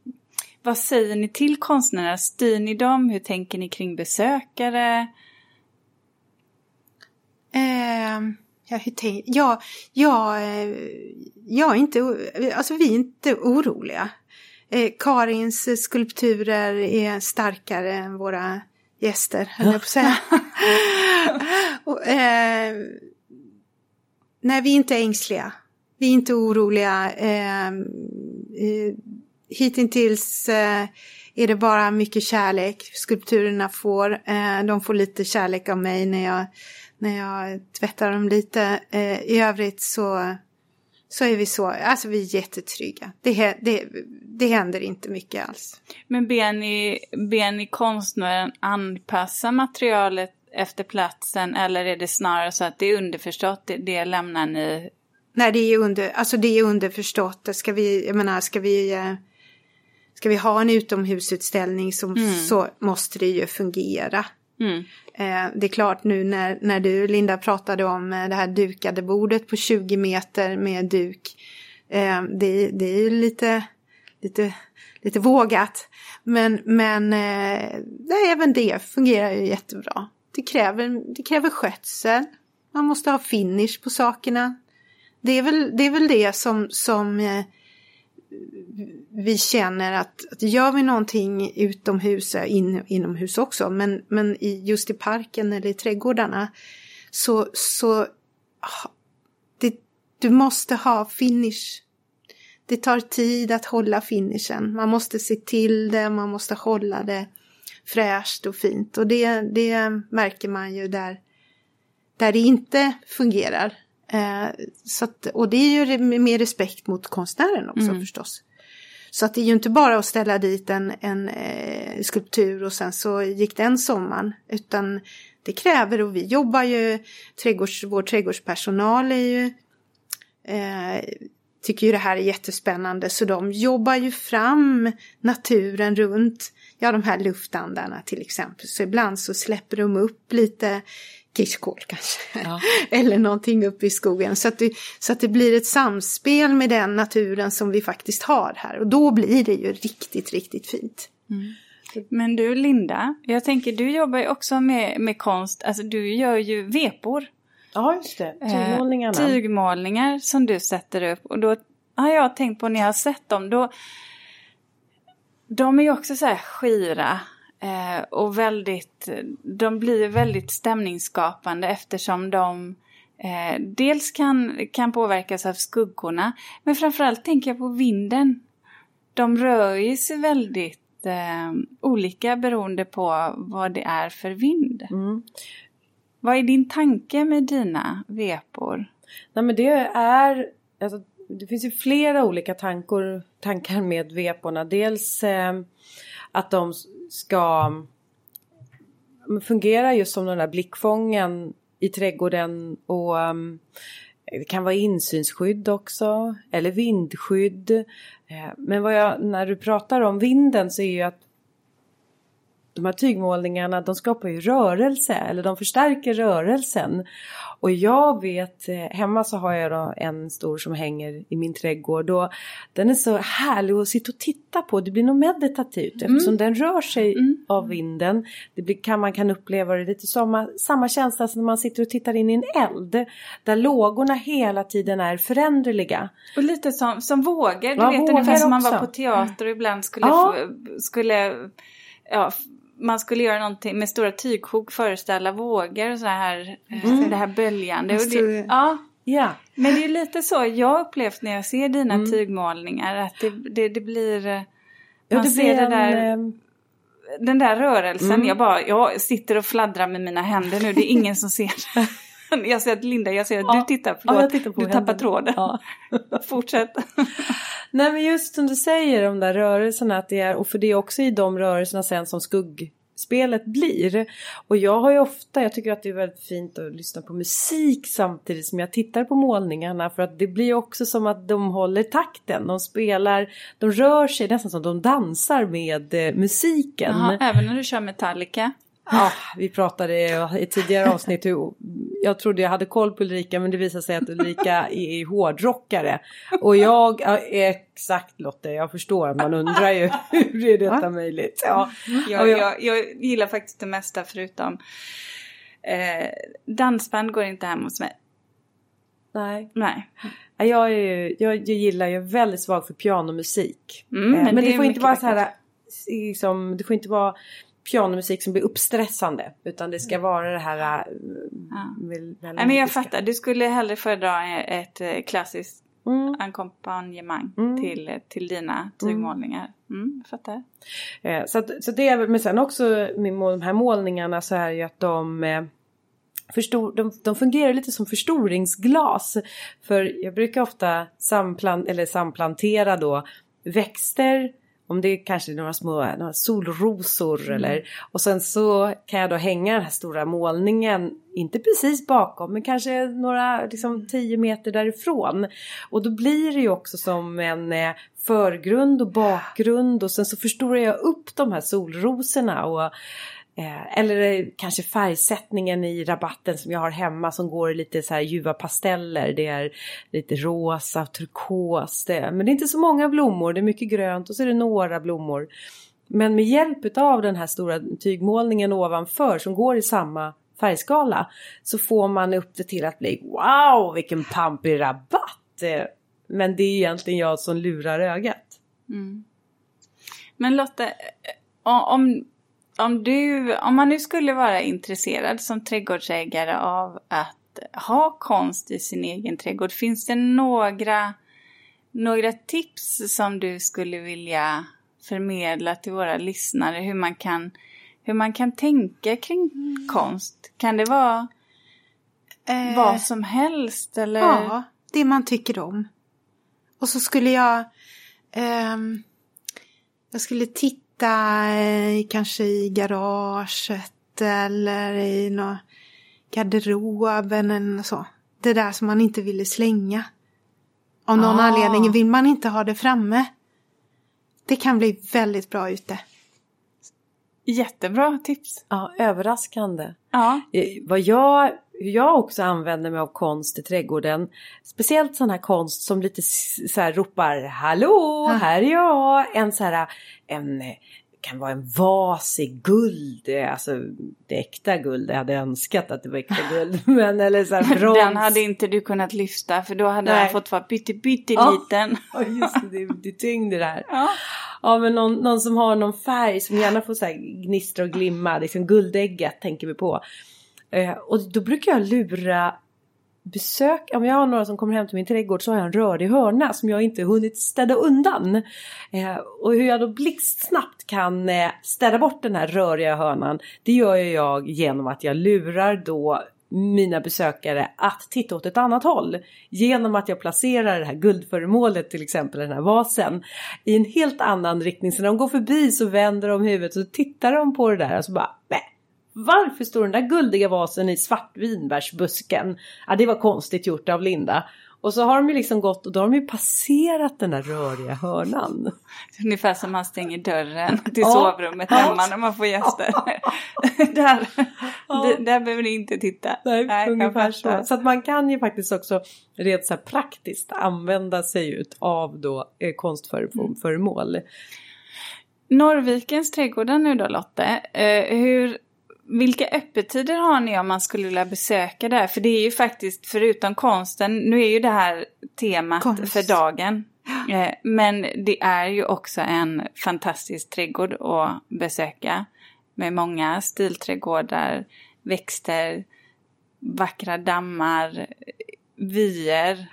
vad säger ni till konstnärerna? Styr ni dem? Hur tänker ni kring besökare? Eh, ja, hur tänk, ja, ja, eh, jag är inte, alltså vi är inte oroliga. Eh, Karins skulpturer är starkare än våra gäster, höll jag på att säga. Och, eh, nej, vi är inte ängsliga. Vi är inte oroliga. Eh, eh, hittills eh, är det bara mycket kärlek skulpturerna får. Eh, de får lite kärlek av mig när jag, när jag tvättar dem lite. Eh, I övrigt så, så är vi så, alltså vi är jättetrygga. Det, det, det händer inte mycket alls. Men ber ni, ber ni konstnären anpassa materialet efter platsen eller är det snarare så att det är underförstått, det, det lämnar ni? Nej, det är, under, alltså det är underförstått. Ska vi, jag menar, ska vi, eh, ska vi ha en utomhusutställning så, mm. så måste det ju fungera. Mm. Eh, det är klart nu när, när du Linda pratade om eh, det här dukade bordet på 20 meter med duk. Eh, det, det är lite, lite, lite vågat. Men, men nej, även det fungerar ju jättebra det kräver, det kräver skötsel. Man måste ha finish på sakerna. Det är väl det, är väl det som, som eh, vi känner att, att gör vi någonting utomhus, eh, in, inomhus också, men, men i, just i parken eller i trädgårdarna så, så det, du måste ha finish. Det tar tid att hålla finishen. Man måste se till det, man måste hålla det fräscht och fint. Och det, det märker man ju där, där det inte fungerar. Eh, så att, och det är ju med respekt mot konstnären också mm. förstås. Så att det är ju inte bara att ställa dit en, en eh, skulptur och sen så gick den sommaren. Utan det kräver och vi jobbar ju, trädgårds, vår trädgårdspersonal är ju, eh, tycker ju det här är jättespännande så de jobbar ju fram naturen runt ja, de här luftandarna till exempel. Så ibland så släpper de upp lite kirskål kanske. Ja. Eller någonting uppe i skogen. Så att, det, så att det blir ett samspel med den naturen som vi faktiskt har här. Och då blir det ju riktigt, riktigt fint. Mm. Men du Linda, jag tänker du jobbar ju också med, med konst. Alltså du gör ju vepor. Ja, just det. Tygmålningarna. Eh, tygmålningar som du sätter upp. Och då har jag tänkt på när jag har sett dem. Då, de är ju också så här skira eh, och väldigt, de blir väldigt stämningsskapande eftersom de eh, dels kan, kan påverkas av skuggorna men framförallt tänker jag på vinden. De rör ju sig väldigt eh, olika beroende på vad det är för vind. Mm. Vad är din tanke med dina vepor? Nej men det är, alltså, det finns ju flera olika tankor, tankar med veporna. Dels eh, att de ska mm, fungera just som den där blickfången i trädgården och um, det kan vara insynsskydd också eller vindskydd. Eh, men vad jag, när du pratar om vinden så är ju att de här tygmålningarna de skapar ju rörelse eller de förstärker rörelsen. Och jag vet, eh, hemma så har jag då en stor som hänger i min trädgård och den är så härlig att sitta och titta på. Det blir nog meditativt mm. eftersom den rör sig mm. av vinden. Det blir, kan, man kan uppleva det lite samma, samma känsla som när man sitter och tittar in i en eld. Där lågorna hela tiden är föränderliga. Och lite som, som vågor, du ja, vet ungefär som man var på teater och ibland skulle, ja. skulle ja, man skulle göra någonting med stora tygsjok, föreställa vågor och så här, eh, mm. det här böljande. Och det, ja. ja, men det är lite så jag upplevt när jag ser dina mm. tygmålningar att det, det, det blir, man ja, det ser blir det där, en, eh, den där rörelsen. Mm. Jag bara, jag sitter och fladdrar med mina händer nu, det är ingen som ser Jag ser att Linda, jag ser att ja. du tittar, förlåt, ja, jag tittar på du tappar tråden. Ja. Fortsätt. Nej men just som du säger de där rörelserna att det är, och för det är också i de rörelserna sen som skuggspelet blir. Och jag har ju ofta, jag tycker att det är väldigt fint att lyssna på musik samtidigt som jag tittar på målningarna för att det blir också som att de håller takten, de spelar, de rör sig nästan som de dansar med eh, musiken. Aha, även när du kör Metallica? Ja, vi pratade i tidigare avsnitt hur jag trodde jag hade koll på Ulrika men det visade sig att Ulrika är hårdrockare. Och jag, ja, exakt Lotte, jag förstår, man undrar ju hur är detta möjligt? Ja. Jag, jag, jag gillar faktiskt det mesta förutom eh, dansband går inte hem hos mig. Nej. Nej. Jag, är, jag, jag gillar, jag är väldigt svag för pianomusik. Mm, men, men det, det får inte vara så här, liksom, det får inte vara pianomusik som blir uppstressande. Utan det ska mm. vara det här... Äh, ja. Nej, men jag fattar, du skulle hellre föredra ett eh, klassiskt mm. ackompanjemang mm. till, till dina tygmålningar. Mm, jag fattar. Eh, så, att, så det är men sen också med de här målningarna så är ju att de eh, förstor, de, de fungerar lite som förstoringsglas. För jag brukar ofta samplan, eller samplantera då växter om det är kanske några små några solrosor mm. eller och sen så kan jag då hänga den här stora målningen, inte precis bakom men kanske några liksom tio meter därifrån. Och då blir det ju också som en eh, förgrund och bakgrund och sen så förstorar jag upp de här solrosorna och Eh, eller eh, kanske färgsättningen i rabatten som jag har hemma som går i lite så här ljuva pasteller. Det är lite rosa, turkos. Det, men det är inte så många blommor, det är mycket grönt och så är det några blommor. Men med hjälp av den här stora tygmålningen ovanför som går i samma färgskala så får man upp det till att bli wow vilken pampig rabatt! Eh, men det är egentligen jag som lurar ögat. Mm. Men Lotta, eh, om, om, du, om man nu skulle vara intresserad som trädgårdsägare av att ha konst i sin egen trädgård, finns det några, några tips som du skulle vilja förmedla till våra lyssnare hur man kan, hur man kan tänka kring mm. konst? Kan det vara eh, vad som helst eller? Ja, det man tycker om. Och så skulle jag eh, jag skulle titta sitta kanske i garaget eller i någon garderoben eller så. Det där som man inte ville slänga. Av någon ah. anledning vill man inte ha det framme. Det kan bli väldigt bra ute. Jättebra tips. Ja, överraskande. Ja. Eh, vad jag hur jag också använder mig av konst i trädgården. Speciellt sån här konst som lite så här ropar Hallå, här är jag! En så här, en kan vara en vas i guld, alltså det äkta guld, jag hade önskat att det var äkta guld. Men eller så här brons. Den hade inte du kunnat lyfta för då hade Nej. den fått vara pytteliten. Ja, just det, det är tyngd i det här. Ja. ja men någon, någon, som har någon färg som gärna får så här gnistra och glimma, liksom guldägget tänker vi på. Eh, och då brukar jag lura besök, om jag har några som kommer hem till min trädgård så har jag en rörig hörna som jag inte hunnit städa undan. Eh, och hur jag då blixtsnabbt kan eh, städa bort den här röriga hörnan det gör jag genom att jag lurar då mina besökare att titta åt ett annat håll. Genom att jag placerar det här guldföremålet, till exempel den här vasen, i en helt annan riktning. Så när de går förbi så vänder de huvudet och tittar de på det där och så bara, nej varför står den där guldiga vasen i svartvinbärsbusken? Ja, det var konstigt gjort av Linda. Och så har de ju liksom gått och då har de ju passerat den där röriga hörnan. Ungefär som man stänger dörren till ja. sovrummet hemma när man får gäster. där, ja. där behöver ni inte titta. Nej, Nej ungefär så. Så att man kan ju faktiskt också rent så praktiskt använda sig av då eh, konstföremål. Mm. Norrvikens trädgårdar nu då Lotte, eh, hur vilka öppettider har ni om man skulle vilja besöka där? För det är ju faktiskt, förutom konsten, nu är ju det här temat Konst. för dagen. Eh, men det är ju också en fantastisk trädgård att besöka. Med många stilträdgårdar, växter, vackra dammar, vyer.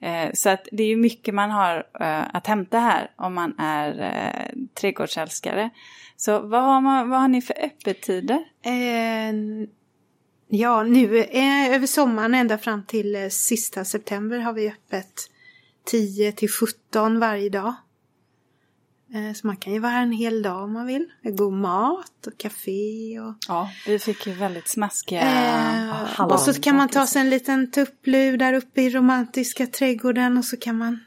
Eh, så att det är ju mycket man har eh, att hämta här om man är trädgårdsälskare. Så vad har, man, vad har ni för öppettider? Eh, ja, nu eh, över sommaren ända fram till eh, sista september har vi öppet 10 till 17 varje dag. Eh, så man kan ju vara här en hel dag om man vill. Med god mat och café och... Ja, vi fick ju väldigt smaskiga... Eh, och så kan man ta sig en liten tupplur där uppe i romantiska trädgården och så kan man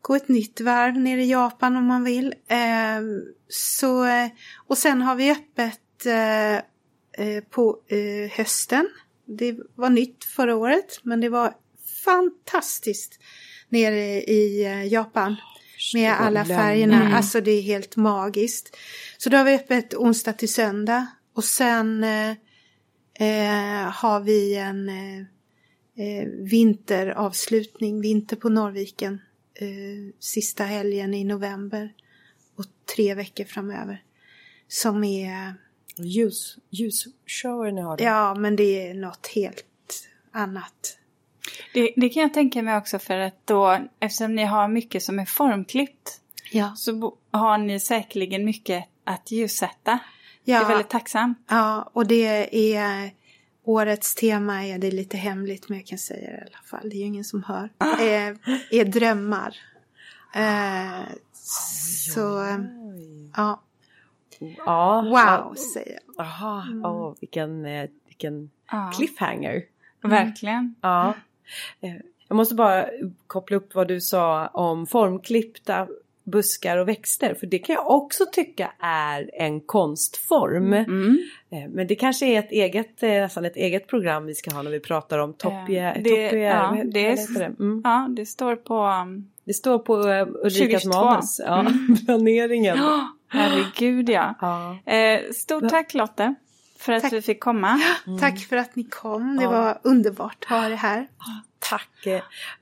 gå ett nytt varv nere i Japan om man vill. Eh, så, och sen har vi öppet eh, eh, på eh, hösten. Det var nytt förra året men det var fantastiskt nere i eh, Japan. Med alla färgerna, mm. alltså det är helt magiskt. Så då har vi öppet onsdag till söndag och sen eh, eh har vi en eh, vinteravslutning, vinter på Norrviken eh, sista helgen i november och tre veckor framöver. Som är... Ljus, ljusshower ni har det. Ja, men det är något helt annat. Det, det, kan jag tänka mig också för att då, eftersom ni har mycket som är formklippt, ja. så har ni säkerligen mycket att ljussätta. Ja. Det är väldigt tacksamt. Ja, och det är årets tema är, det är lite hemligt men jag kan säga det i alla fall, det är ju ingen som hör, är, är drömmar. Eh, så, eh, ja. Ja. Wow, säger jag. Jaha, åh, vilken, eh, vilken Ja. cliffhanger. Verkligen. Ja. Eh, Jag måste bara koppla upp vad du sa om formklippta buskar och växter. För det kan jag också tycka är en konstform. Mm. Eh, Men det kanske är ett eget, eh, nästan ett eget program vi ska ha när vi pratar om Eh, det- toppie, ja, det heter det? Mm. Ja, det står på... um, Det står på Ulrikas 2022. manus. Ja, Mm. planeringen. Oh, herregud ja. Ja. Eh, stort tack Lotte för att Tack. vi fick komma. Tack för att ni kom, det Ja. var underbart att ha er här. Tack.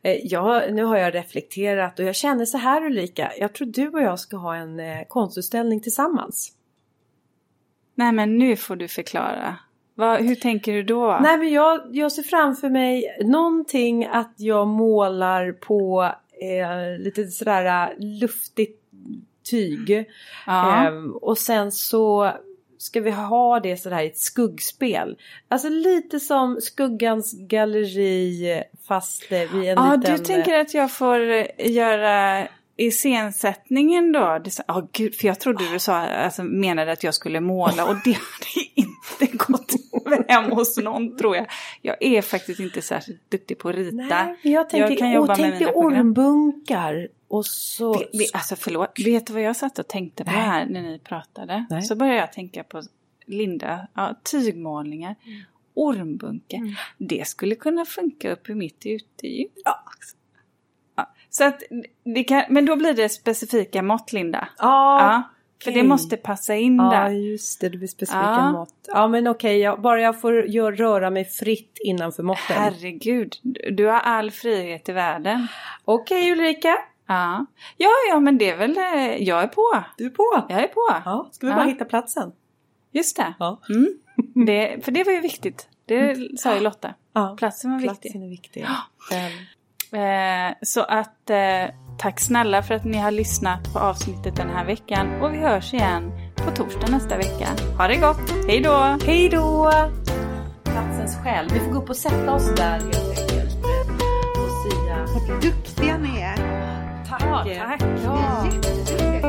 Eh, Ja, nu har jag reflekterat och jag känner så här Ulrika. Jag tror du och jag ska ha en eh, konstutställning tillsammans. Nej men nu får du förklara. Vad, hur tänker du då? Nej men jag, jag ser framför mig någonting att jag målar på eh, lite sådär eh, luftigt tyg. ja. Ehm, och sen så ska vi ha det sådär i ett skuggspel. Alltså lite som Skuggans galleri fast eh, vid en Ja, liten... du tänker att jag får eh, göra iscensättningen då? Det, oh, gud, för jag trodde du sa, alltså, menade att jag skulle måla och det hade inte gått hem hos någon tror jag. Jag är faktiskt inte särskilt duktig på att rita. Nej, jag tänker, kan jobba åh, tänk dig ormbunkar och så... Vet, vet, alltså förlåt, vet du vad jag satt och tänkte på Nej. här när ni pratade? Nej. Så började jag tänka på Linda, ja, tygmålningar, Mm. ormbunke. Det skulle kunna funka upp i mitt uteljus. Ja. Ja, så att det kan, men då blir det specifika mått Linda. Ja, Ja, för det okej. måste passa in ja där. just det, det blir specifika Ja. mått. Ja men okej, jag, bara jag får gör, röra mig fritt innanför måtten. Herregud, du har all frihet i världen. Okej Ulrika, Ja. ja, ja men det är väl, eh, jag är på. du är på. Jag är på. Ja, ska vi Ja. bara hitta platsen? Just det. Ja. Mm. det. För det var ju viktigt. Det sa ju Lotta. ja. Platsen var viktig. Platsen är viktig. Eh, så att eh, tack snälla för att ni har lyssnat på avsnittet den här veckan. Och vi hörs igen på torsdag nästa vecka. Ha det gott. Hej då! Hej då! Platsens själ. Vi får gå upp och sätta oss där helt enkelt. Och sia. Duktiga ni är. Tack. Ja, tack. Jätteduktiga.